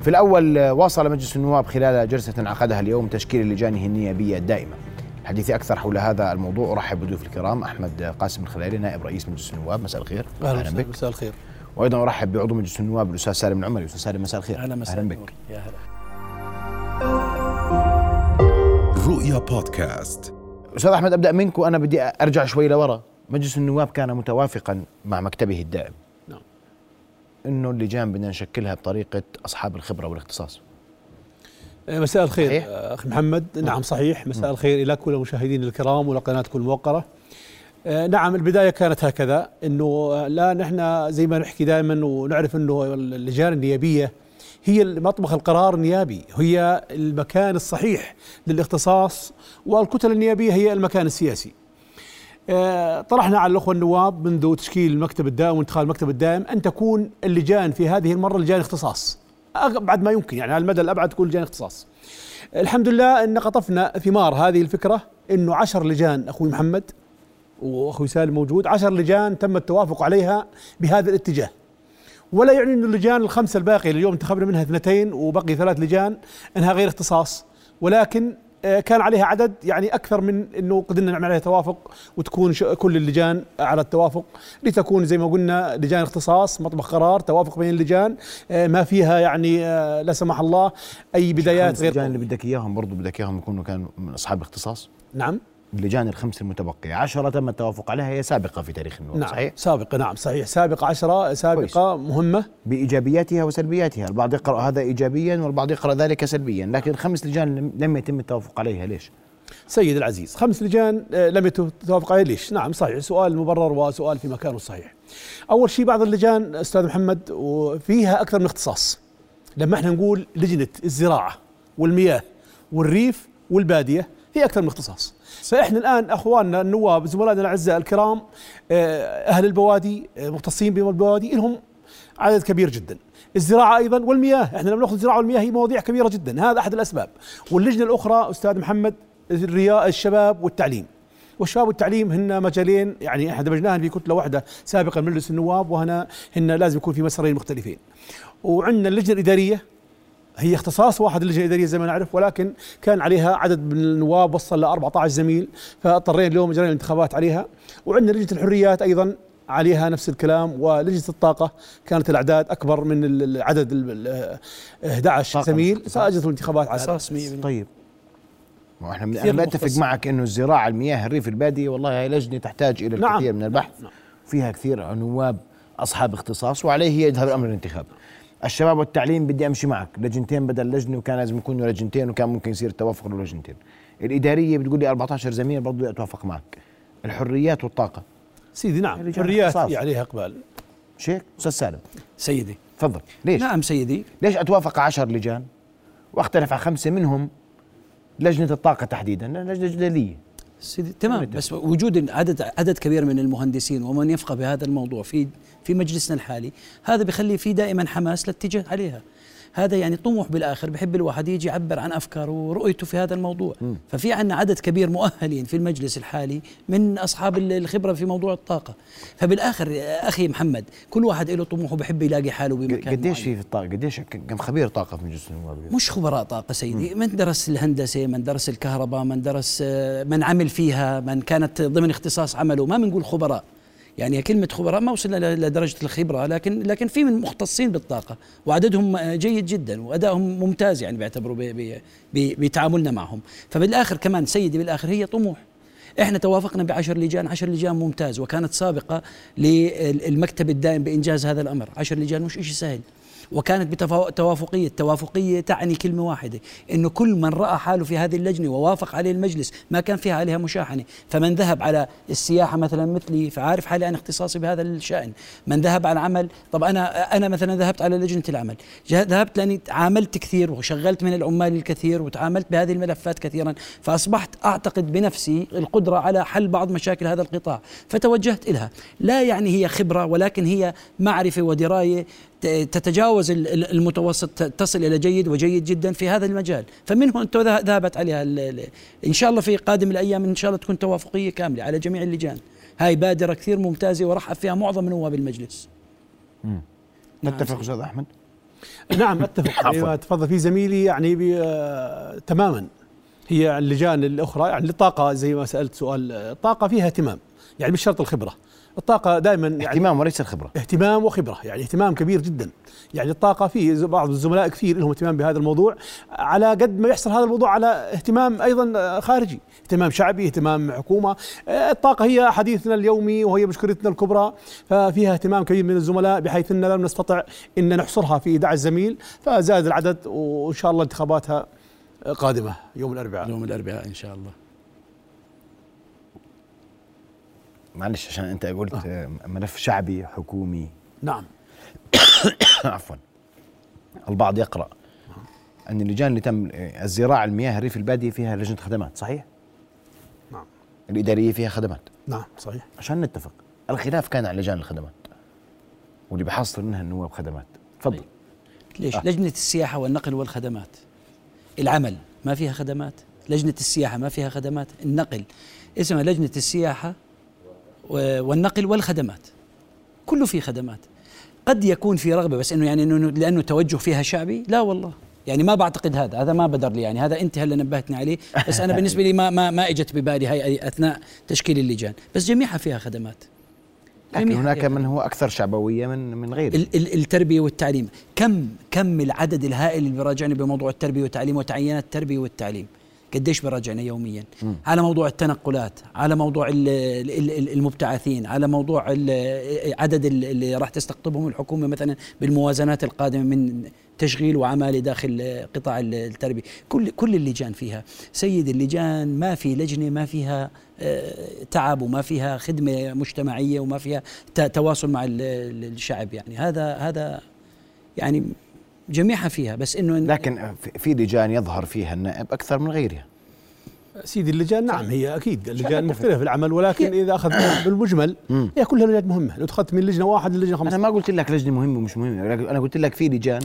في الأول واصل مجلس النواب خلال جلسة عقدها اليوم تشكيل لجانه النيابية الدائمة الحديث أكثر حول هذا الموضوع أرحب بضيوف الكرام أحمد قاسم الخليلي نائب رئيس مجلس النواب. مساء الخير. أهلا بك. مساء الخير. وأيضا أرحب بعضو مجلس النواب الأستاذ سالم العمري. أستاذ سالم مساء الخير. أهلا مساء أهلا بك. يا هلا. رؤيا بودكاست. أستاذ أحمد أبدأ منك وأنا بدي أرجع شوي لورا. مجلس النواب كان متوافقا مع مكتبه الدائم. إنه اللجان بدنا نشكلها بطريقة أصحاب الخبرة والاختصاص. مساء الخير صحيح؟ أخي محمد. نعم. صحيح. مساء الخير إلى كل المشاهدين الكرام ولقناتكم الموقرة. آه، نعم البداية كانت هكذا إنه آه، لا نحن زي ما نحكي دائما ونعرف إنه اللجان النيابية هي مطبخ القرار النيابي هي المكان الصحيح للاختصاص والكتل النيابية هي المكان السياسي. آه، طرحنا على الأخوة النواب منذ تشكيل المكتب الدائم وانتقال المكتب الدائم أن تكون اللجان في هذه المرة لجان اختصاص. ابعد ما يمكن يعني على المدى الأبعد تكون لجان اختصاص. الحمد لله أن قطفنا ثمار هذه الفكرة إنه عشر لجان أخوي محمد وأخوي سالم موجود عشر لجان تم التوافق عليها بهذا الاتجاه. ولا يعني إنه اللجان الخمسة الباقية اليوم انتخبنا منها اثنتين وبقي ثلاث لجان إنها غير اختصاص. ولكن آه، كان عليها عدد يعني أكثر من إنه قدرنا نعمل عليها توافق وتكون كل اللجان على التوافق. لتكون زي ما قلنا لجان اختصاص مطبخ قرار توافق بين اللجان آه، ما فيها يعني آه، لا سمح الله أي بدايات غير اللجان اللي بدك إياهم برضه بدك إياهم يكونوا كانوا من أصحاب اختصاص نعم. اللجان الخمس المتبقيه عشرة تم التوافق عليها هي سابقة في تاريخ النواب نعم صحيح؟ سابقة نعم صحيح. سابقة عشرة سابقة مهمة. بإيجابياتها وسلبياتها. البعض يقرأ هذا ايجابيا والبعض يقرأ ذلك سلبيا لكن خمس لجان لم- يتم التوافق عليها. ليش؟ سيد العزيز خمس لجان آه، لم يتوافق عليه ليش؟ نعم صحيح. سؤال مبرر وسؤال في مكانه الصحيح أول شيء بعض اللجان أستاذ محمد وفيها أكثر من اختصاص. لما إحنا نقول لجنة الزراعة والمياه والريف والبادية في أكثر من اختصاص. فإحنا الآن أخواننا النواب زملائنا الأعزاء الكرام آه، أهل البوادي آه، مختصين بالبوادي لهم عدد كبير جدا. الزراعة أيضا والمياه إحنا لما نأخذ الزراعة والمياه هي مواضيع كبيرة جدا. هذا أحد الأسباب. واللجنة الأخرى أستاذ محمد الرياء الشباب والتعليم. والشباب والتعليم هن مجالين يعني إحنا دمجناهن في كتلة واحدة سابقا مجلس النواب وهنا هن لازم يكون في مسارين مختلفين. وعندنا اللجنة الإدارية هي اختصاص واحد اللجنه الاداريه زي ما نعرف ولكن كان عليها عدد من النواب وصل ل 14 زميل فاضطرينا اليوم جرينا الانتخابات عليها وعندنا لجنة الحريات أيضا عليها نفس الكلام ولجنة الطاقة كانت الأعداد أكبر من ال- العدد ال- ال- 11 طاقة زميل. فاجت الانتخابات على قصاص 100% طيب ما إحنا كثير أنا بتفق. معك إنه الزراعة المياه الريف البادية والله هي لجنة تحتاج إلى نعم. الكثير من البحث نعم. فيها كثير نواب أصحاب اختصاص وعليه يذهب الأمر الانتخاب الشباب والتعليم بدي أمشي معك. لجنتين بدل لجنة وكان لازم يكونوا لجنتين وكان ممكن يصير التوافق للجنتين الإدارية بتقول لي 14 زميل برضه أتوافق معك. الحريات والطاقة. سيدي نعم لجان حريات اختصاص. في عليها إقبال. شيك؟ أستاذ سالم. سيدي. تفضل. ليش؟ نعم سيدي. ليش أتوافق عشر لجان واختلف على خمسة منهم لجنة الطاقة تحديدا؟ لجنة جدلية. سيدي تمام. بس وجود عدد عدد كبير من المهندسين ومن يفقه بهذا الموضوع في في مجلسنا الحالي. هذا بيخلي في دائما حماس للاتجاه عليها. هذا يعني طموح بالآخر بحب الواحد يجي يعبر عن أفكاره ورؤيته في هذا الموضوع. ففي عندنا عدد كبير مؤهلين في المجلس الحالي من أصحاب الخبرة في موضوع الطاقة. فبالآخر أخي محمد كل واحد له طموح وبحب يلاقي حاله بمكان قديش. في في الطاقة؟ قديش كم خبير طاقة في مجلس النواب مش خبراء طاقة سيدي. من درس الهندسة من درس الكهرباء من درس آه، من عمل فيها من كانت ضمن اختصاص عمله. ما بنقول خبراء. يعني كلمة خبراء ما وصلنا ل- لدرجة الخبرة لكن لكن في من مختصين بالطاقة وعددهم جيد جدا وأدائهم ممتاز يعني بيعتبروا بتعاملنا معهم. فبالآخر كمان سيدي بالآخر هي طموح. إحنا توافقنا بعشر لجان عشر لجان ممتاز وكانت سابقة للمكتب الدائم بإنجاز هذا الأمر. عشر لجان مش إشي سهل. وكانت بتوافقية التوافقية تعني كلمة واحدة إنه كل من رأى حاله في هذه اللجنة ووافق عليه المجلس ما كان فيها عليها مشاحنة. فمن ذهب على السياحة مثلا مثلي فعارف حالي أنا اختصاصي بهذا الشأن. من ذهب على العمل طب أنا أنا مثلا ذهبت على لجنة العمل. ذهبت لأني عاملت كثير وشغلت من العمال الكثير وتعاملت بهذه الملفات كثيرا فأصبحت أعتقد بنفسي القدرة على حل بعض مشاكل هذا القطاع. فتوجهت إلها. لا يعني هي خبرة ولكن هي معرفة ودراية تتجاوز ال- ال- المتوسط تصل إلى جيد وجيد جدا في هذا المجال. فمن هون تو ذه- ذهبت عليها إن شاء الله في قادم الأيام إن شاء الله تكون توافقية كاملة على جميع اللجان. هاي بادرة كثير ممتازة ورحب فيها معظم نواب المجلس نعم. نتفق. أستاذ أحمد؟ نعم أتفق. يعني تفضل في زميلي يعني ب- آه، تماما هي اللجان الأخرى يعني الطاقه زي ما سألت سؤال الطاقه فيها اهتمام يعني مش شرط الخبرة. الطاقة دائما يعني اهتمام وليس الخبره اهتمام وخبرة يعني اهتمام كبير جدا. يعني الطاقة في بعض الزملاء كثير لهم اهتمام بهذا الموضوع على قد ما يحصل هذا الموضوع على اهتمام أيضا خارجي اهتمام شعبي اهتمام حكومة. الطاقة هي حديثنا اليومي وهي مشكلتنا الكبرى ففيها اهتمام كبير من الزملاء بحيث ان لم نستطع إن نحصرها في دع الزميل فزاد العدد وإن شاء الله انتخاباتها قادمة يوم الأربعاء. يوم الأربعاء إن شاء الله. معلش عشان انت قلت آه. ملف شعبي حكومي. نعم. عفوا. البعض يقرأ أن اللجان اللي تم الزراعة المياه الريف البادية فيها لجنة خدمات. صحيح؟ نعم. الإدارية فيها خدمات. نعم صحيح. عشان نتفق الخلاف كان على لجان الخدمات. واللي بحصل منها النواب خدمات تفضل. ليش؟ آه. لجنة السياحة والنقل والخدمات. العمل ما فيها خدمات؟ لجنة السياحة ما فيها خدمات؟ النقل. اسمها لجنة السياحة و- والنقل والخدمات. كله فيه خدمات. قد يكون في رغبة بس إنه يعني إنه لأنه توجه فيها شعبي؟ لا والله. يعني ما بعتقد هذا. هذا ما بدر لي يعني. هذا انت هلا نبهتني عليه. بس أنا بالنسبة لي ما ما ما إجت ببالي هاي أثناء تشكيل اللجان. بس جميعها فيها خدمات. لكن هناك من هو أكثر شعبوية من من غيره. ال- ال- التربية والتعليم. كم كم العدد الهائل اللي بيراجعني بموضوع التربية والتعليم وتعيينات التربية والتعليم؟ قديش بيراجعنا يوميا. على موضوع التنقلات على موضوع ال- ال- ال- المبتعثين على موضوع ال- عدد ال- اللي راح تستقطبهم الحكومة مثلا بالموازنات القادمة من تشغيل وعماله داخل قطاع ال- التربية. كل كل اللجان فيها. سيد اللجان ما في لجنة ما فيها آه، تعب وما فيها خدمة مجتمعية وما فيها تواصل مع ال- ال- الشعب يعني. هذا هذا يعني جميعها فيها بس إنه لكن في- لجان يظهر فيها النائب أكثر من غيرها. سيدي اللجان نعم هي أكيد اللجان مختلفة في العمل ولكن إذا اخذنا بالمجمل. هي كلها لجان مهمة. لو اخذت من لجنة واحد للجنة أنا 15 ما قلت لك لجنة مهمة ومش مهمة. لكن أنا قلت لك في لجان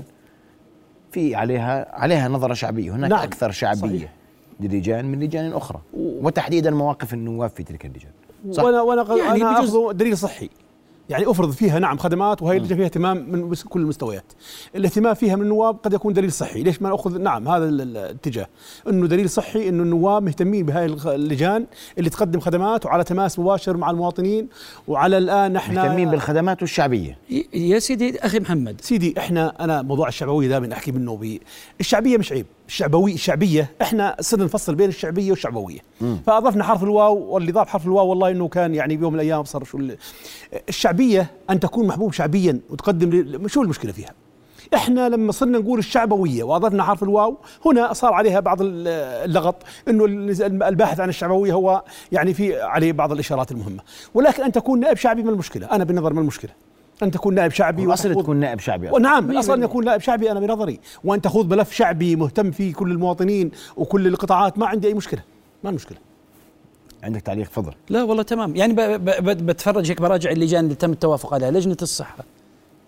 في عليها عليها نظرة شعبية. هناك نعم، أكثر شعبية. صحيح. للجان من لجان أخرى. وتحديدا مواقف النواب في تلك اللجان. صح. وأنا وأنا يعني أنا اخذه دليل صحي. يعني افرض فيها نعم خدمات وهي اللجنه فيها اهتمام من كل المستويات. الاهتمام فيها من النواب قد يكون دليل صحي. ليش ما نأخذ؟ نعم هذا ال- ال- الاتجاه. إنه دليل صحي إنه النواب مهتمين بهاي اللجان اللي تقدم خدمات وعلى تماس مباشر مع المواطنين. وعلى الآن إحنا مهتمين بالخدمات والشعبية. ي- يا سيدي أخي محمد. سيدي إحنا أنا موضوع الشعبوية دائما أحكي منه بي الشعبية مش عيب. الشعبوي الشعبيه إحنا صرنا نفصل بين الشعبية والشعبوية. فأضفنا حرف الواو واللي ضاف حرف الواو والله إنه كان يعني بيوم من الأيام صار شو ال- الشعبية أن تكون محبوب شعبيا وتقدم شو المشكلة فيها؟ إحنا لما صرنا نقول الشعبوية وأضفنا حرف الواو هنا صار عليها بعض ال- اللغط إنه ال- الباحث عن الشعبوية هو يعني في عليه بعض الإشارات المهمة. ولكن أن تكون نائب شعبي ما المشكلة. أنا بالنظر ما المشكلة. أن تكون نائب شعبي وتخوض- تكون نائب شعبي. أصلاً. ونعم الأصل أن يكون نائب شعبي أنا بنظري. وأن تخوض ملف شعبي مهتم فيه كل المواطنين وكل القطاعات ما عندي أي مشكلة. ما المشكلة عندك تعليق؟ تفضل. لا والله تمام. يعني ب- ب- ب- بتفرج هيك براجع اللجان اللي تم التوافق عليها. لجنة الصحة.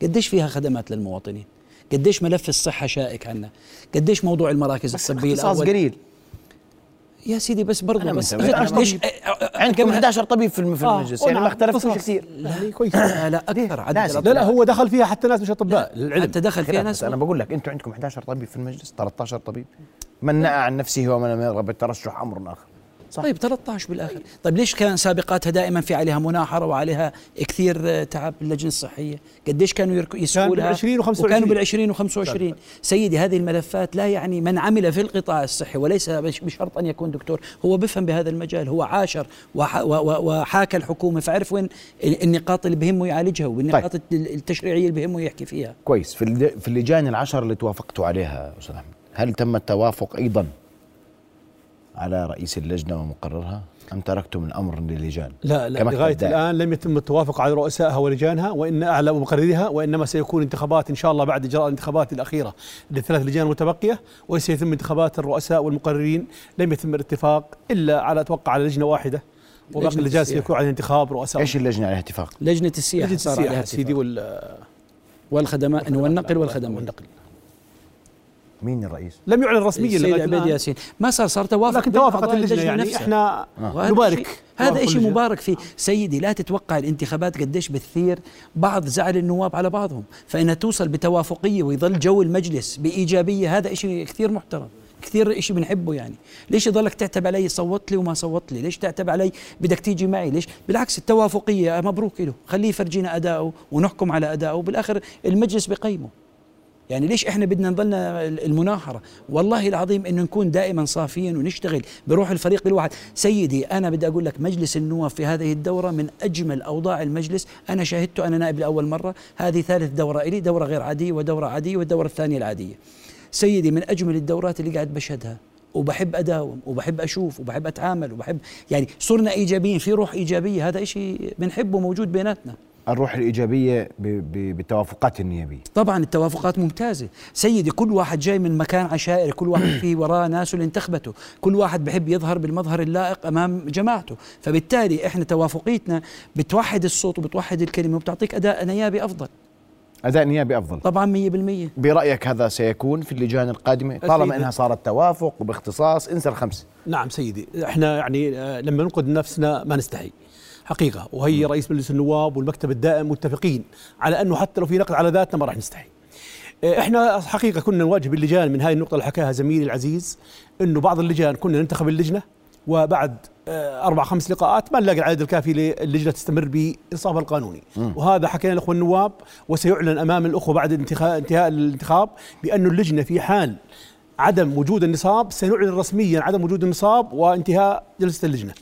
قديش فيها خدمات للمواطنين؟ قديش ملف الصحة شائك عنا؟ قديش موضوع المراكز بس الطبية الأول؟ قليل. يا سيدي بس برضه بس متابع. ليش- ليش عندكم قبل- 11 طبيب في الم- في آه، المجلس. يعني ما اختلفتوش. كثير يعني كويس. لا لا أكثر عدد. لا لا هو دخل فيها حتى ناس مش اطباء للعلم حتى دخل فيها ناس أنا بقول لك أنتم عندكم 11 طبيب في المجلس 13 طبيب. من نأى عن نفسه ومن يرغب الترشح أمر آخر. صح. طيب 13 بالآخر. طيب ليش كان سابقاتها دائما في عليها مناحرة وعليها كثير تعب اللجنه الصحية؟ قديش كانوا يسووا لها بال20 و25. وكانوا بال20 و25 سيدي هذه الملفات لا يعني من عمل في القطاع الصحي وليس بش- بشرط أن يكون دكتور هو بفهم بهذا المجال هو عاشر وحاكى الحكومة فعرف وين ال- النقاط اللي بهمه يعالجها والنقاط طيب. الت- التشريعية اللي بهمه يحكي فيها. كويس. في اللجان العشر اللي توافقتوا عليها أستاذ أحمد هل تم التوافق أيضا؟ على رئيس اللجنة ومقررها أم تركتم الأمر للجان لا لا دائم؟ الآن لم يتم التوافق على رؤسائها ولجانها وإن أعلى مقرريها وإنما سيكون انتخابات إن شاء الله بعد إجراء الانتخابات الأخيرة للثلاث لجان المتبقية وسيتم انتخابات الرؤساء والمقررين لم يتم الاتفاق إلا على أتوقع على لجنة واحدة وباقي لجنة اللجان. سيكون على انتخاب رؤساء إيش اللجنة عليها اتفاق؟ لجنة السياحة لجنة السياحة سيدي. وال والخدمات والنقل والخدمات والنقل مين الرئيس؟ لم يعلن رسميا السيد عبيد الان ياسين. ما صار صار توافق لكن توافقت اللجنه يعني نفسها. إحنا وهذا نبارك هذا شيء شيء. مبارك فيه سيدي. لا تتوقع الانتخابات قديش بتثير بعض زعل النواب على بعضهم. فإنها توصل بتوافقية ويظل جو المجلس بإيجابية هذا شيء كثير محترم. كثير شيء بنحبه يعني. ليش يضلك تعتب علي؟ صوت لي وما صوت لي. ليش تعتب علي؟ بدك تيجي معي. ليش؟ بالعكس التوافقية مبروك له. خليه يفرجينا أداؤه ونحكم على أداؤه. بالآخر المجلس بقيمه يعني ليش إحنا بدنا نضلنا المناحرة؟ والله العظيم إنه نكون دائما صافيين ونشتغل بروح الفريق الواحد سيدي أنا بدي أقول لك مجلس النواب في هذه الدورة من أجمل أوضاع المجلس أنا شاهدته أنا نائب لأول مرة. هذه ثالث دورة لي دورة غير عادية ودورة عادية والدورة الثانية العادية. سيدي من أجمل الدورات اللي قاعد بشهدها وبحب أداوم وبحب أشوف وبحب أتعامل وبحب يعني صرنا إيجابيين في روح إيجابية هذا شيء بنحبه موجود بيناتنا. الروح ب- بالتوافقات النيابية. طبعا التوافقات ممتازة. سيدي كل واحد جاي من مكان عشائري كل واحد فيه وراه ناس اللي انتخبته كل واحد بحب يظهر بالمظهر اللائق أمام جماعته. فبالتالي إحنا توافقيتنا بتوحد الصوت وبتوحد الكلمة وبتعطيك أداء نيابي أفضل. أداء نيابي أفضل. طبعا مية بالمية. برأيك هذا سيكون في اللجان القادمة؟ طالما. إنها صارت توافق وباختصاص انسى الخمسة. نعم سيدي. إحنا يعني آه، لما ننقد نفسنا ما نستحي. حقيقة. وهي رئيس مجلس النواب والمكتب الدائم متفقين على أنه حتى لو في نقد على ذاتنا ما راح نستحي. آه، إحنا حقيقة كنا نواجه اللجان من هاي النقطة اللي حكاها زميلي العزيز إنه بعض اللجان كنا ننتخب اللجنة وبعد آه، أربع خمس لقاءات ما نلاقي العدد الكافي للجنة تستمر بانصافها القانوني. وهذا حكينا الأخوة النواب وسيعلن أمام الأخوة بعد انتهاء الانتخاب بانه اللجنة في حال عدم وجود النصاب سنعلن رسميا عدم وجود النصاب وانتهاء جلسة اللجنة.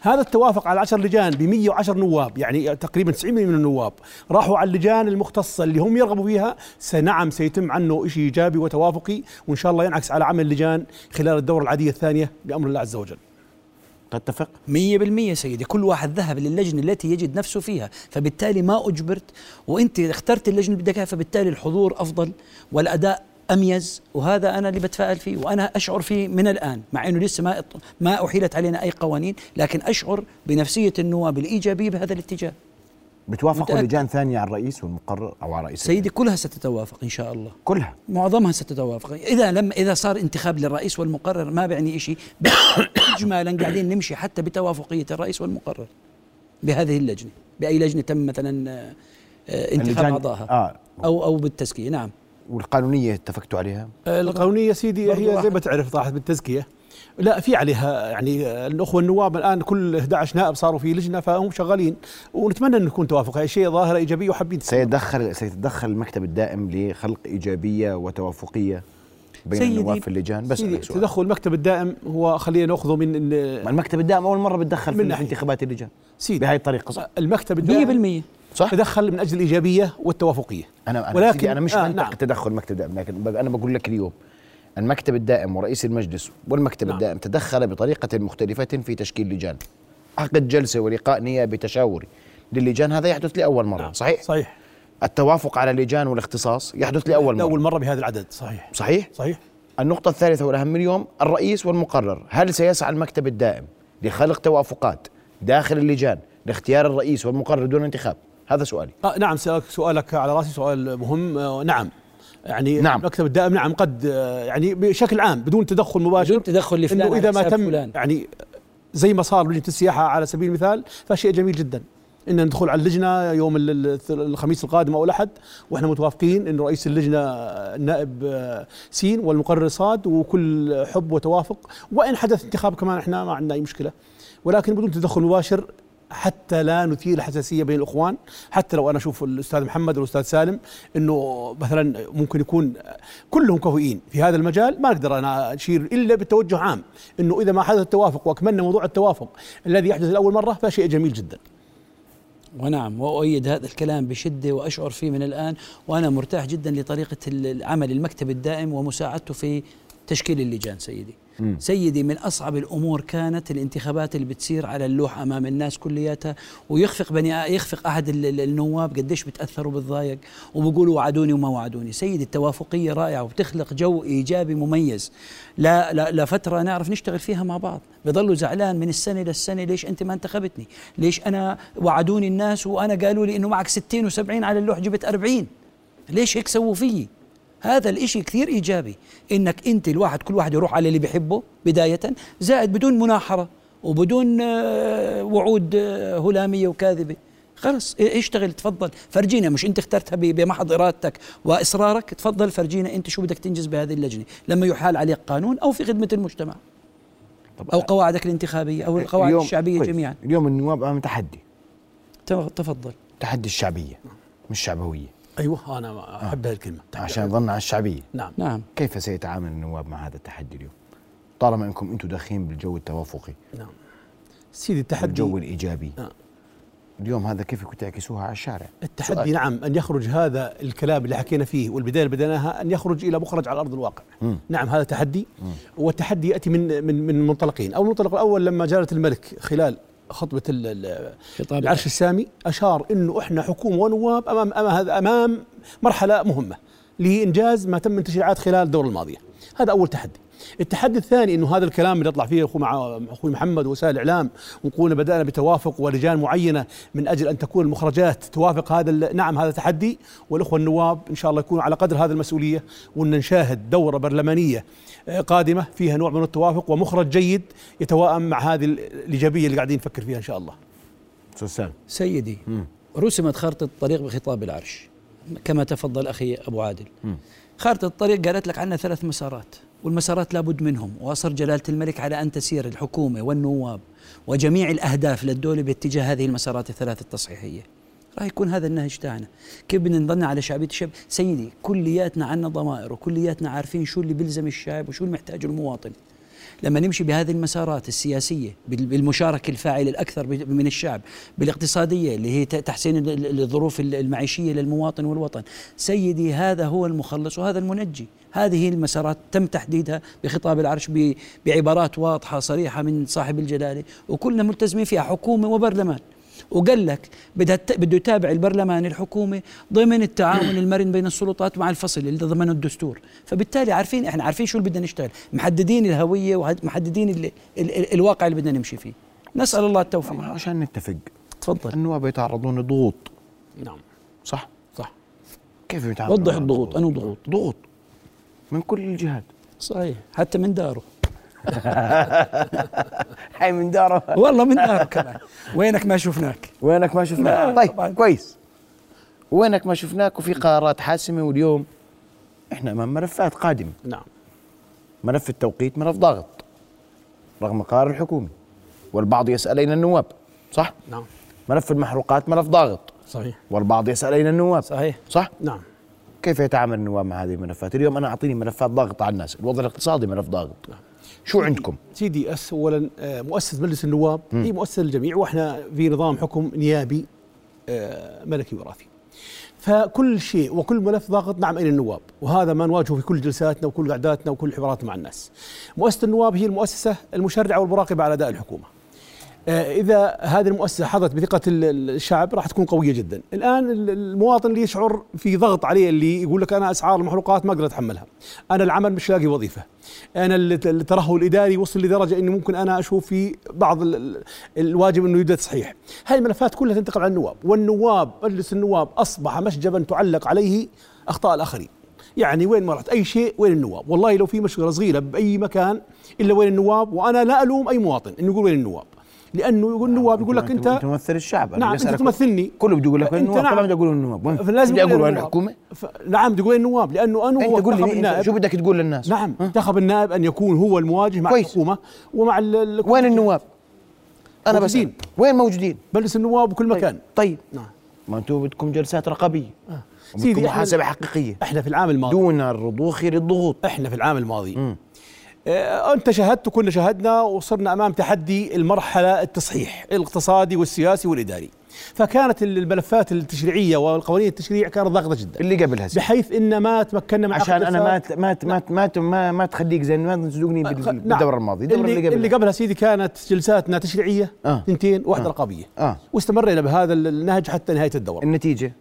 هذا التوافق على 10 لجان ب 110 نواب يعني تقريبا 90% من النواب راحوا على اللجان المختصة اللي هم يرغبوا فيها سنعم سيتم عنه شيء إيجابي وتوافقي وإن شاء الله ينعكس على عمل اللجان خلال الدورة العادية الثانية بأمر الله عز وجل. تتفق مية بالمية سيدي كل واحد ذهب للجنة التي يجد نفسه فيها فبالتالي ما أجبرت وأنت اخترت اللجنة اللي بدك فبالتالي الحضور أفضل والأداء أميز وهذا أنا اللي بتفائل فيه وأنا أشعر فيه من الآن مع أنه لسه ما ما أحيلت علينا أي قوانين لكن أشعر بنفسية النواب الإيجابية بهذا الاتجاه. بتوافقوا متأكد. لجان ثانية على الرئيس والمقرر أو على رئيس سيدي كلها ستتوافق إن شاء الله. كلها. معظمها ستتوافق. إذا لما إذا صار انتخاب للرئيس والمقرر ما بيعني شيء إجمالا قاعدين نمشي حتى بتوافقية الرئيس والمقرر. بهذه اللجنة. بأي لجنة تم مثلا آه، آه، انتخاب أعضائها. آه. أو أو بالتزكية. نعم. والقانونية اتفقتوا عليها القانونية سيدي هي زي. ما تعرف طاحت بالتزكية لا في عليها يعني آه، الأخوة النواب الآن كل 11 نائب صاروا في لجنة فهم شغالين ونتمنى انه يكون توافق هاي شيء ظاهرة إيجابية وحابين سيتدخل سيتدخل المكتب الدائم لخلق إيجابية وتوافقية بين سيدي- النواب في اللجان بس سيدي. تدخل المكتب الدائم هو خلينا ناخذه من المكتب الدائم أول مرة بتدخل من في. انتخابات اللجان سيدي بهاي الطريقة صح المكتب الدائم بالمية صح؟ تدخل من أجل الإيجابية والتوافقية. أنا أنا ولكن- أنا مش آه، منطق نعم. تدخل المكتب الدائم لكن أنا بقول لك اليوم المكتب الدائم ورئيس المجلس والمكتب نعم. الدائم تدخل بطريقة مختلفة في تشكيل لجان. عقد جلسة ولقاء نيابي تشاوري للجان هذا يحدث لأول مرة نعم. صحيح؟ صحيح. التوافق على اللجان والاختصاص يحدث لأول مره لأول مرة. بهذا العدد صحيح. صحيح؟ صحيح. النقطة الثالثة والأهم اليوم الرئيس والمقرر هل سيسعى المكتب الدائم لخلق توافقات داخل اللجان لاختيار الرئيس والمقرر دون انتخاب؟ هذا سؤالي. آه نعم سؤالك, سؤالك على رأسي سؤال مهم. آه نعم. يعني نعم. المكتب الدائم نعم قد آه يعني بشكل عام بدون تدخل مباشر بدون تدخل لفلان إنه إذا على ما تم فلان. يعني زي ما صار لجنة السياحة على سبيل المثال فشيء جميل جدا. إن ندخل على اللجنة يوم ال- ال- الخميس القادم أو الأحد وإحنا متوافقين إن رئيس اللجنة النائب آه، سين والمقرر صاد وكل حب وتوافق. وإن حدث انتخاب كمان إحنا ما عندنا أي مشكلة. ولكن بدون تدخل مباشر حتى لا نثير الحساسيه بين الإخوان. حتى لو أنا أشوف الأستاذ محمد والأستاذ سالم إنه مثلا ممكن يكون كلهم كفؤين في هذا المجال ما أقدر أنا أشير إلا بالتوجه عام. إنه إذا ما حدث التوافق وأكملنا موضوع التوافق الذي يحدث لاول مرة فشيء جميل جدا. ونعم وأؤيد هذا الكلام بشدة وأشعر فيه من الآن وأنا مرتاح جدا لطريقة العمل المكتب الدائم ومساعدته في تشكيل اللجان سيدي. سيدي من أصعب الأمور كانت الانتخابات اللي بتصير على اللوح أمام الناس كلياتها ويخفق بني يخفق أحد ال- ال- النواب قديش بتأثروا بالضايق وبيقولوا وعدوني وما وعدوني. سيدي التوافقية رائعة وبتخلق جو إيجابي مميز. لا, لا لفترة نعرف نشتغل فيها مع بعض. بضلوا زعلان من السنة للسنة ليش أنت ما انتخبتني؟ ليش أنا وعدوني الناس وأنا قالوا لي إنه معك 60 و70 على اللوح جبت 40 ليش هيك سووا فيي؟ هذا الإشي كثير إيجابي. إنك أنت الواحد كل واحد يروح على اللي بيحبه بداية زائد بدون مناحرة وبدون آه، وعود آه، هلامية وكاذبة. خلص اشتغل تفضل. فرجينا مش أنت اخترتها بمحض ارادتك وإصرارك؟ تفضل فرجينا أنت شو بدك تنجز بهذه اللجنة. لما يحال عليك قانون أو في خدمة المجتمع. طب أو قواعدك الانتخابية أو القواعد اليوم- الشعبية كويس. جميعا. اليوم النواب أمام تحدي. تف- تفضل. تحدي الشعبية مش شعبوية. أيوه أنا أحب هذه الكلمة. عشان ظن على الشعبية. نعم. نعم. كيف سيتعامل النواب مع هذا التحدي اليوم؟ طالما إنكم أنتم داخلين بالجو التوافقي. نعم. سيدي التحدي الجو الإيجابي. آه. اليوم هذا كيف كنت تعكسوها على الشارع؟ التحدي سؤال. نعم أن يخرج هذا الكلام اللي حكينا فيه والبداية اللي بدأناها أن يخرج إلى مخرج على أرض الواقع. مم. نعم هذا تحدي. والتحدي يأتي من من من منطلقين، أو المنطلق الأول لما جلاله الملك خلال خطبة خطاب العرش السامي أشار إنه إحنا حكومة ونواب امام امام أمام مرحلة مهمة لانجاز ما تم من تشريعات خلال الدورة الماضية. هذا أول تحدي. التحدي الثاني إنه هذا الكلام اللي يطلع فيه أخوي مع أخوي محمد وسائل الإعلام ونقول بدأنا بتوافق ولجان معينة من أجل أن تكون المخرجات توافق هذا ال- نعم هذا تحدي والأخوة النواب إن شاء الله يكونوا على قدر هذه المسؤولية وأن نشاهد دورة برلمانية آه، قادمة فيها نوع من التوافق ومخرج جيد يتوائم مع هذه ال- الإيجابية اللي قاعدين نفكر فيها إن شاء الله. أستاذ سيدي رسمت خارطة الطريق بخطاب العرش كما تفضل أخي أبو عادل خارطة الطريق قالت لك عندنا ثلاث مسارات والمسارات لابد منهم وأصر جلالة الملك على أن تسير الحكومة والنواب وجميع الأهداف للدولة باتجاه هذه المسارات الثلاث التصحيحية. راح يكون هذا النهج تاعنا. كيف بدنا نضلنا على شعبية الشعب؟ سيدي كلياتنا عنا ضمائر وكلياتنا عارفين شو اللي بيلزم الشعب وشو اللي محتاجه المواطن. لما نمشي بهذه المسارات السياسية بال- بالمشاركة الفاعلة الأكثر ب- من الشعب بالاقتصادية اللي هي تحسين ال- ال- الظروف ال- المعيشية للمواطن والوطن. سيدي هذا هو المخلص وهذا المنجي. هذه المسارات تم تحديدها بخطاب العرش بعبارات واضحة صريحة من صاحب الجلالة وكلنا ملتزمين فيها حكومة وبرلمان. وقال لك بده يتابع البرلمان الحكومة ضمن التعاون المرن بين السلطات مع الفصل اللي ضمنه الدستور. فبالتالي عارفين إحنا عارفين شو اللي بدنا نشتغل. محددين الهوية ومحددين ال ال ال الواقع اللي بدنا نمشي فيه. نسأل الله التوفيق. عشان نتفق. تفضل. النواب يتعرضون لضغوط. نعم. صح؟ صح. كيف يتعاملون وضح الضغوط. أنو ضغوط؟ ضغوط. من كل الجهات. صحيح. حتى من داره. هاي من داره. والله من داره كمان. وينك ما شفناك؟ وينك ما شفناك؟ طيب طبعاً. كويس. وينك ما شفناك وفي قرارات حاسمة واليوم إحنا أمام ملفات قادمة. نعم. ملف التوقيت ملف ضاغط رغم قرار الحكومة. والبعض يسأل أين النواب؟ صح؟ نعم. ملف المحروقات ملف ضاغط صحيح. والبعض يسأل أين النواب؟ صحيح. صح؟ نعم. كيف يتعامل النواب مع هذه الملفات؟ اليوم أنا أعطيني ملفات ضاغطه على الناس. الوضع الاقتصادي ملف ضاغط شو عندكم؟ سيدي أس اولا آه، مؤسسه مجلس النواب هي مؤسسه للجميع وإحنا في نظام حكم نيابي آه، ملكي وراثي. فكل شيء وكل ملف ضاغط نعم إلى النواب وهذا ما نواجهه في كل جلساتنا وكل قعداتنا وكل حواراتنا مع الناس. مؤسسة النواب هي المؤسسة المشرعة والمراقبة على أداء الحكومة. إذا هذه المؤسسة حظت بثقة ال- ال- الشعب راح تكون قوية جدا. الآن ال- المواطن اللي يشعر في ضغط عليه اللي يقول لك أنا أسعار المحروقات ما أقدر اتحملها أنا العمل مش لاقي وظيفة. أنا الت- الترهل الإداري وصل لدرجة إني ممكن أنا أشوف في بعض ال- ال- الواجب إنه يبدا تصحيح هذه الملفات كلها تنتقل على النواب والنواب مجلس النواب أصبح مشجبا تعلق عليه أخطاء الآخرين. يعني وين ما رحت أي شيء وين النواب؟ والله لو في مشكله صغيرة بأي مكان إلا وين النواب وأنا لا ألوم أي مواطن إنه يقول وين النواب. لأنه يقول النواب يقول لك انت تمثل الشعب نعم أنت تمثلني. كله بده يقول لك النواب نعم. طبعا بدي أقول النواب وين وين النواب. الحكومة. نعم بدي أقول النواب لأنه أنا هو قول لي شو بدك تقول للناس؟ نعم انتخب النائب أن يكون هو المواجه مع كويس. الحكومة ومع وين النواب؟ أنا بس. وين موجودين؟ مجلس النواب بكل مكان. طيب. نعم. ما أنتم بدكم جلسات رقابية. سيدي، بدكم إحنا- محاسبة حقيقية. إحنا في العام الماضي. دون الرضوخ للضغوط. إحنا في العام الماضي. آه، أنت شاهدت وكلنا شاهدنا وصرنا أمام تحدي المرحلة التصحيح الاقتصادي والسياسي والإداري. فكانت الملفات التشريعية والقوانين التشريع كانت ضاغطة جدا. اللي قبلها سيدي. بحيث إن ما تمكنا من عشان أنا ما ما ما ما ما ما تخليك زي ما تسوقني خ- بال- نعم. بالدوره الماضيه الدوره اللي, اللي اللي قبلها قبلها سيدي كانت جلساتنا تشريعية آه. اثنتين واحدة آه. رقابية. آه. واستمرينا بهذا النهج حتى نهاية الدوره النتيجة؟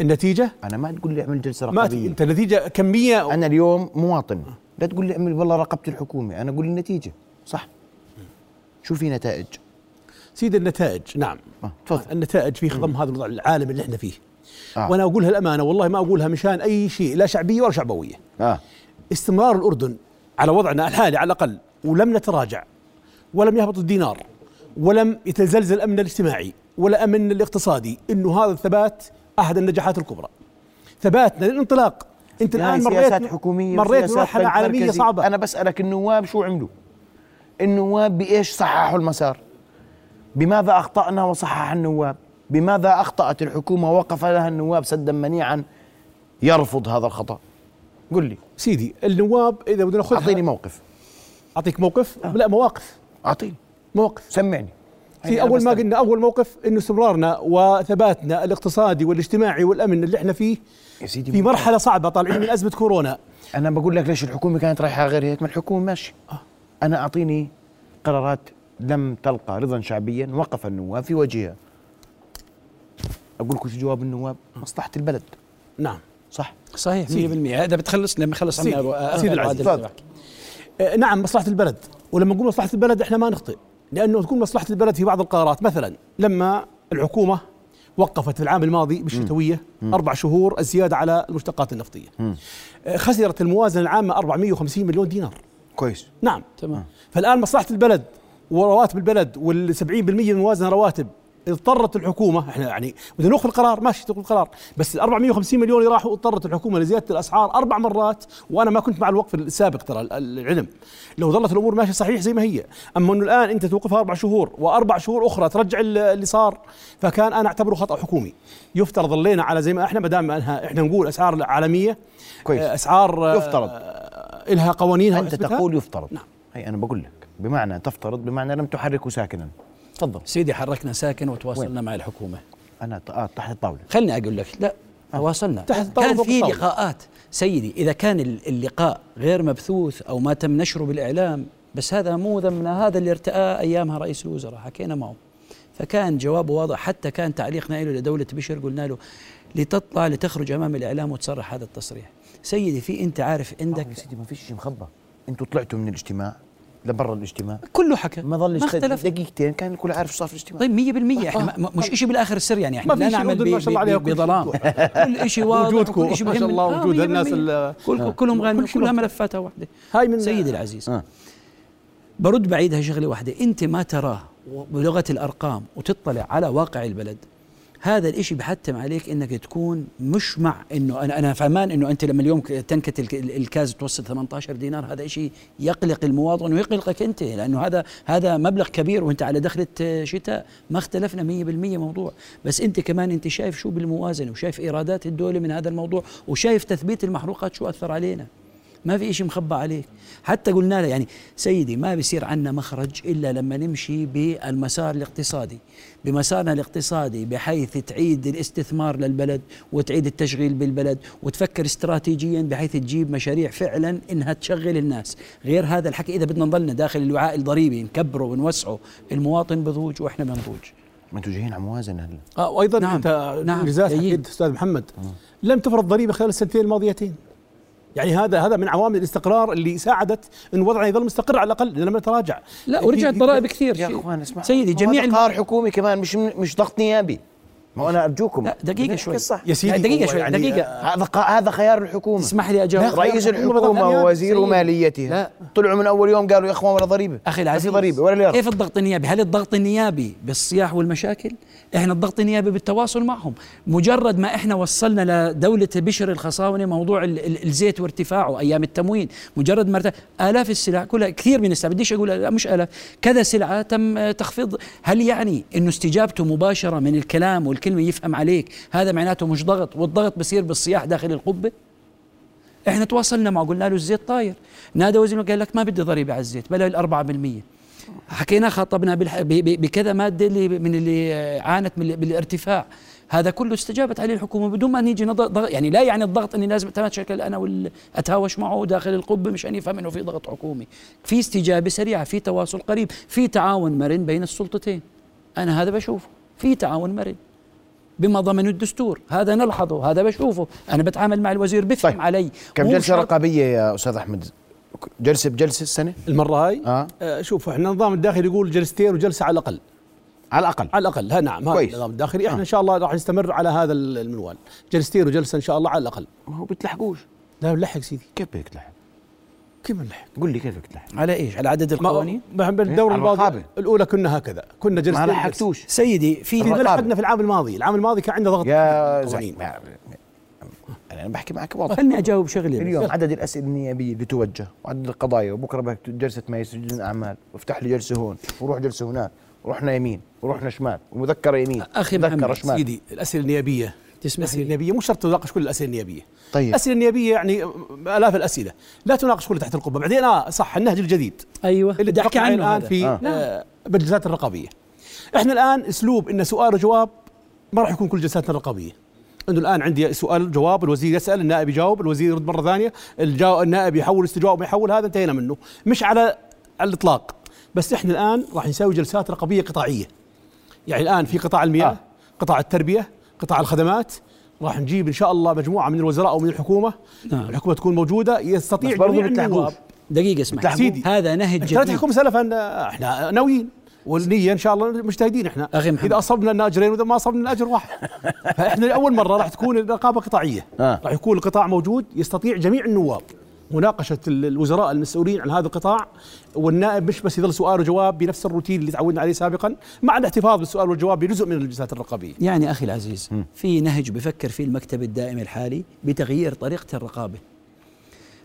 النتيجة؟ أنا ما تقول لي أعمل جلسة ما رقابية. أنت النتيجة كمية أنا اليوم مواطن. لا تقول لي اعمل والله راقبت الحكومة. أنا أقول النتيجة. صح. شو في نتائج؟ سيدي النتائج. نعم. آه، تفضل. النتائج في خضم هذا الوضع العالم اللي إحنا فيه. آه. وأنا أقولها الأمانة والله ما أقولها مشان أي شيء لا شعبية ولا شعبوية. آه. استمرار الأردن على وضعنا الحالي على الأقل ولم نتراجع ولم يهبط الدينار ولم يتزلزل الامن الاجتماعي ولا امن الاقتصادي إنه هذا الثبات احد النجاحات الكبرى. ثباتنا للانطلاق. انت يعني الان سياسات مريت حكوميه مريت بنك عالمية. صعبة. أنا بسألك النواب شو عملوا النواب بإيش صححوا المسار؟ بماذا أخطأنا وصحح النواب؟ بماذا أخطأت الحكومة ووقف لها النواب سدا منيعا يرفض هذا الخطأ؟ قل لي. سيدي النواب إذا بدنا ناخذها أعطيني موقف. أعطيك موقف؟ لا مواقف. أعطيني. مواقف. سمعني. في أول ما. قلنا أول موقف إنه استمرارنا وثباتنا الاقتصادي والاجتماعي والامن اللي إحنا فيه يا سيدي في. مرحلة صعبة طالعين من أزمة كورونا. أنا بقول لك ليش الحكومة كانت رايحة غير هيك؟ ما الحكومة ماشي. أنا أعطيني قرارات لم تلقى رضا شعبيا وقف النواب في وجهها. أقول لكم شو جواب النواب؟ مصلحة البلد. نعم. صح؟ صحيح 100% سيدي. هذا بتخلص لما يخلص سيدي. عنا سيدي العزيز. آه، نعم مصلحة البلد. ولما نقول مصلحة البلد إحنا ما نخطئ. لأنه تكون مصلحة البلد في بعض القرارات. مثلا لما الحكومة وقفت في العام الماضي بالشتوية أربع شهور الزيادة على المشتقات النفطية. آه، خسرت الموازنة العامة 450 مليون دينار. كويس. نعم. تمام. فالآن مصلحة البلد ورواتب البلد وال 70% من الموازنة رواتب. اضطرت الحكومة إحنا يعني بدنا نأخذ القرار ماشي تاخذ القرار بس ال 450 مليون اللي راحوا اضطرت الحكومة لزيادة الأسعار أربع مرات وأنا ما كنت مع الوقف السابق ترى ال- العلم لو ظلت الأمور ماشية صحيح زي ما هي أما إنه الآن أنت توقفها أربع شهور وأربع شهور أخرى ترجع ال- اللي صار فكان أنا أعتبره خطأ حكومي يفترض ظلينا على زي ما إحنا ما دام انها إحنا نقول أسعار عالمية كويس. آه، أسعار آه، يفترض. آه، لها قوانينها أنت. تقول يفترض نعم. هي أنا بقول لك بمعنى تفترض بمعنى لم تحركه ساكنا تفضل. سيدي حركنا ساكن وتواصلنا مع الحكومة. أنا آه تحت الطاولة. خلني أقول لك لا تواصلنا. تحت الطاولة كان في. لقاءات. سيدي إذا كان ال- اللقاء غير مبثوث أو ما تم نشره بالإعلام بس هذا مو ذمنا هذا اللي ارتأى أيامها رئيس الوزراء حكينا معه. فكان جوابه واضح حتى كان تعليقنا له لدوله بشر قلنا له لتطلع لتخرج أمام الإعلام وتصرح هذا التصريح. سيدي في أنت عارف عندك يا سيدي ما فيش شيء مخبى أنتوا طلعتوا من الاجتماع. لبرا الاجتماع. كله حكى. ما ظلش ما اختلف. دقيقتين كان الكل عارف صار في الاجتماع. طيب 100% إحنا ما- مش شيء بالآخر سر يعني. إحنا ما لا نعمل ما شاء الله عليها ب- ب- كل شيء بظلام. كل شيء واضح وجودكم. ما شاء. الله آه، وجود 100% الناس ال- كل كلهم غانمين كلها. ملفاتها واحدة. هاي من سيدي العزيز آه. برد بعيدها شغلة واحدة. أنت ما تراه بلغة الأرقام وتطلع على واقع البلد هذا الإشي بحتم عليك إنك تكون مش مع إنه أنا أنا فهمان إنه أنت لما اليوم تنكت الك- الكاز توصل 18 دينار هذا إشي يقلق المواطن ويقلقك أنت لأنه هذا هذا مبلغ كبير وأنت على دخلة شتاء ما اختلفنا 100% موضوع. بس أنت كمان أنت شايف شو بالموازنة وشايف إيرادات الدولة من هذا الموضوع وشايف تثبيت المحروقات شو أثر علينا. ما في إشي مخبى عليك. حتى قلنا له يعني سيدي ما بيصير عنا مخرج إلا لما نمشي بالمسار الاقتصادي. بمسارنا الاقتصادي بحيث تعيد الاستثمار للبلد وتعيد التشغيل بالبلد وتفكر استراتيجيا بحيث تجيب مشاريع فعلا إنها تشغل الناس. غير هذا الحكي إذا بدنا نضلنا داخل الوعاء الضريبي نكبره ونوسعه المواطن بضوج وإحنا بنضوج جايين على موازنة هلا. آه وأيضا نعم. أنت نعم. أستاذ محمد. لم تفرض ضريبة خلال السنتين الماضيتين. يعني هذا هذا من عوامل الاستقرار اللي ساعدت إن وضعنا يظل مستقر على الأقل لم نتراجع لا ورجعت ضرائب كثير يا إخوان اسمع سيدي جميع. قرار حكومي كمان مش مش ضغط نيابي ما أنا أرجوكم. لا دقيقة شوي. صح يا سيدي هو شوي يعني دقيقة. هذا ق- هذا خيار الحكومة. اسمح لي اجاوب رئيس الحكومة ووزير. ماليتها لا. طلعوا من أول يوم قالوا يا أخوان ولا ضريبة. أخي العزيز ضريبة ولا ليره كيف الضغط النيابي؟ هل الضغط النيابي بالصياح والمشاكل؟ إحنا الضغط النيابي بالتواصل معهم، مجرد ما إحنا وصلنا لدولة بشر الخصاونة موضوع ال- ال- الزيت وارتفاعه أيام التموين، مجرد ما ارتفع آلاف السلع كلها كثير من السلع بديش أقول لا مش آلاف، كذا سلعة تم آه، تخفيض، هل يعني إنه استجابته مباشرة من الكلام والكلمة يفهم عليك، هذا معناته مش ضغط، والضغط بصير بالصياح داخل القبة؟ إحنا تواصلنا معه قلنا له الزيت طاير. نادى وزير قال لك ما بدي ضريبة على الزيت بلا الأربعة بالمية. حكينا خاطبنا. بكذا مادة اللي من اللي عانت من ال- بالارتفاع. هذا كله استجابت عليه الحكومة بدون ما نيجي نضغط ضغط يعني لا يعني الضغط إني لازم اتماشكل أنا وال... أتهاوش معه داخل القبة مشان يفهم إنه في ضغط حكومي. في استجابة سريعة في تواصل قريب في تعاون مرن بين السلطتين. أنا هذا بشوفه في تعاون مرن. بما ضمن الدستور. هذا نلحظه هذا بشوفه. أنا بتعامل مع الوزير بفهم طيب. علي. كم شرط- رقابية يا أستاذ أحمد؟ جلسه بجلسه السنة؟ المرة هاي؟ آه. آه شوف إحنا النظام الداخلي يقول جلستين وجلسة على الأقل. على الأقل؟ على الأقل ها نعم هذا كويس. النظام الداخلي. إحنا آه. إن شاء الله راح نستمر على هذا المنوال. جلستين وجلسة إن شاء الله على الأقل. ما هو بتلحقوش. لا نلحق سيدي. كيف بدك تلحق؟ كيف نلحق؟ قول لي كيف تلحق. على إيش؟ على عدد القوانين؟ ما بالدورة على الماضية. الأولى كنا هكذا. كنا ما جلسنا لحقتوش سيدي في في الرقابة. لحقنا في العام الماضي. العام الماضي كان عندنا ضغط يا. زين أنا بحكي معك واضح. خلني أجاوب شغلي اليوم عدد الأسئلة النيابية اللي توجه وعدد القضايا وبكرة جلسة مجلس جنة اعمال وافتح لي جلسة هون وروح جلسة هناك ورحنا يمين ورحنا شمال ومذكرة يمين أخي مذكرة محمد، شمال. سيدي الأسئلة النيابية تسمح الأسئلة لي النيابية مو شرط تناقش كل الأسئلة النيابية طيب الأسئلة النيابية يعني آلاف الأسئلة لا تناقش كلها تحت القبة بعدين آه صح النهج الجديد أيوه اللي بدي عنه الآن هذا. في آه. آه. بالجلسات الرقابية إحنا الآن أسلوب إن سؤال وجواب ما راح يكون كل جلساتنا الرقابية إنه الآن عندي سؤال جواب الوزير يسأل النائب يجاوب الوزير يرد مرة ثانية. النائب يحول استجواب ما يحول هذا انتهينا منه مش على على الإطلاق بس إحنا الآن راح نسوي جلسات رقابية قطاعية يعني الآن في قطاع المياه. آه. قطاع التربية قطاع الخدمات راح نجيب إن شاء الله مجموعة من الوزراء أو من الحكومة نعم. الحكومة تكون موجودة يستطيع بتلحقوش. النواب دقيقة اسمع بتلحقوش. سيدي. هذا نهج لا جديد تحكم سلفا إحنا ناويين والنية إن شاء الله مجتهدين إحنا أخي محمد. إذا أصبنا لنا اجرين وإذا ما أصبنا لنا اجر واحد فإحنا لأول مرة راح تكون الرقابة قطاعية آه. راح يكون القطاع موجود يستطيع جميع النواب مناقشة ال- الوزراء المسؤولين عن هذا القطاع والنائب مش بس يظل سؤال وجواب بنفس الروتين اللي تعودنا عليه سابقا مع الاحتفاظ بالسؤال والجواب بجزء من الجلسات الرقابية. يعني أخي العزيز في نهج بفكر فيه المكتب الدائم الحالي بتغيير طريقة الرقابة.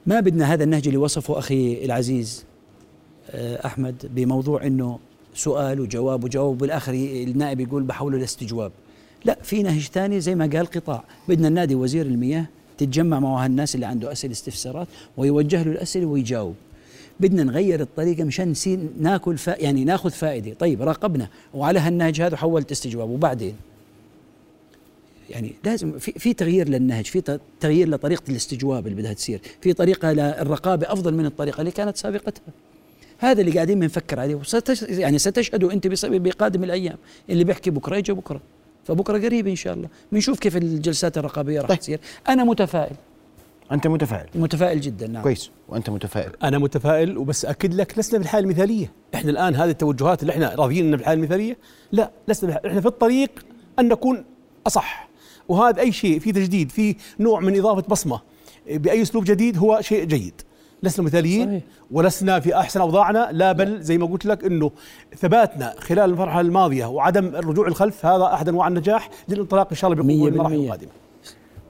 ما بدنا هذا النهج اللي وصفه أخي العزيز آه، أحمد بموضوع إنه سؤال وجواب وجواب بالاخر النائب يقول بحوله لاستجواب. لا في نهج ثاني زي ما قال قطاع. بدنا النادي وزير المياه تتجمع مع هالناس اللي عنده أسئلة استفسارات ويوجه له الأسئلة ويجاوب. بدنا نغير الطريقة مشان نصير ناكل فا يعني ناخذ فائدة. طيب راقبنا. وعلى هالنهج هذا حولت استجواب. وبعدين؟ يعني لازم في في تغيير للنهج في تغيير لطريقة الاستجواب اللي بدها تصير. في طريقة للرقابه أفضل من الطريقة اللي كانت سابقتها. هذا اللي قاعدين بنفكر عليه. وستش يعني ستشهدوا أنت بقادم الأيام. اللي بيحكي بكرة يجي بكرة. فبكرة قريب إن شاء الله. بنشوف كيف الجلسات الرقابية راح طيب. تصير. أنا متفائل. أنت متفائل. متفائل جدا نعم. كويس. وأنت متفائل. أنا متفائل وبس أكد لك لسنا بالحاله المثالية. إحنا الآن هذه التوجهات اللي إحنا راضيين إنها بالحاله المثالية لا لسنا بالحالة. إحنا في الطريق أن نكون أصح. وهذا أي شيء في تجديد في نوع من إضافة بصمة. بأي أسلوب جديد هو شيء جيد. لسنا مثاليين صحيح. ولسنا في أحسن أوضاعنا لا بل زي ما قلت لك إنه ثباتنا خلال المرحلة الماضية وعدم الرجوع الخلف هذا أحد أنواع النجاح للانطلاق إن شاء الله بقوة المراحل. القادمة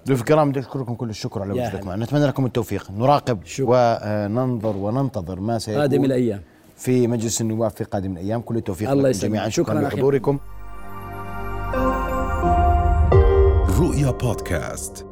ضيوف الكرام بدي أشكركم كل الشكر على وجودكم. معنا نتمنى لكم التوفيق نراقب وننظر وننتظر ما سيكون قادم الأيام في مجلس النواب في قادم الأيام كل التوفيق الله لكم. جميعا شكراً شكرا. لحضوركم رؤيا بودكاست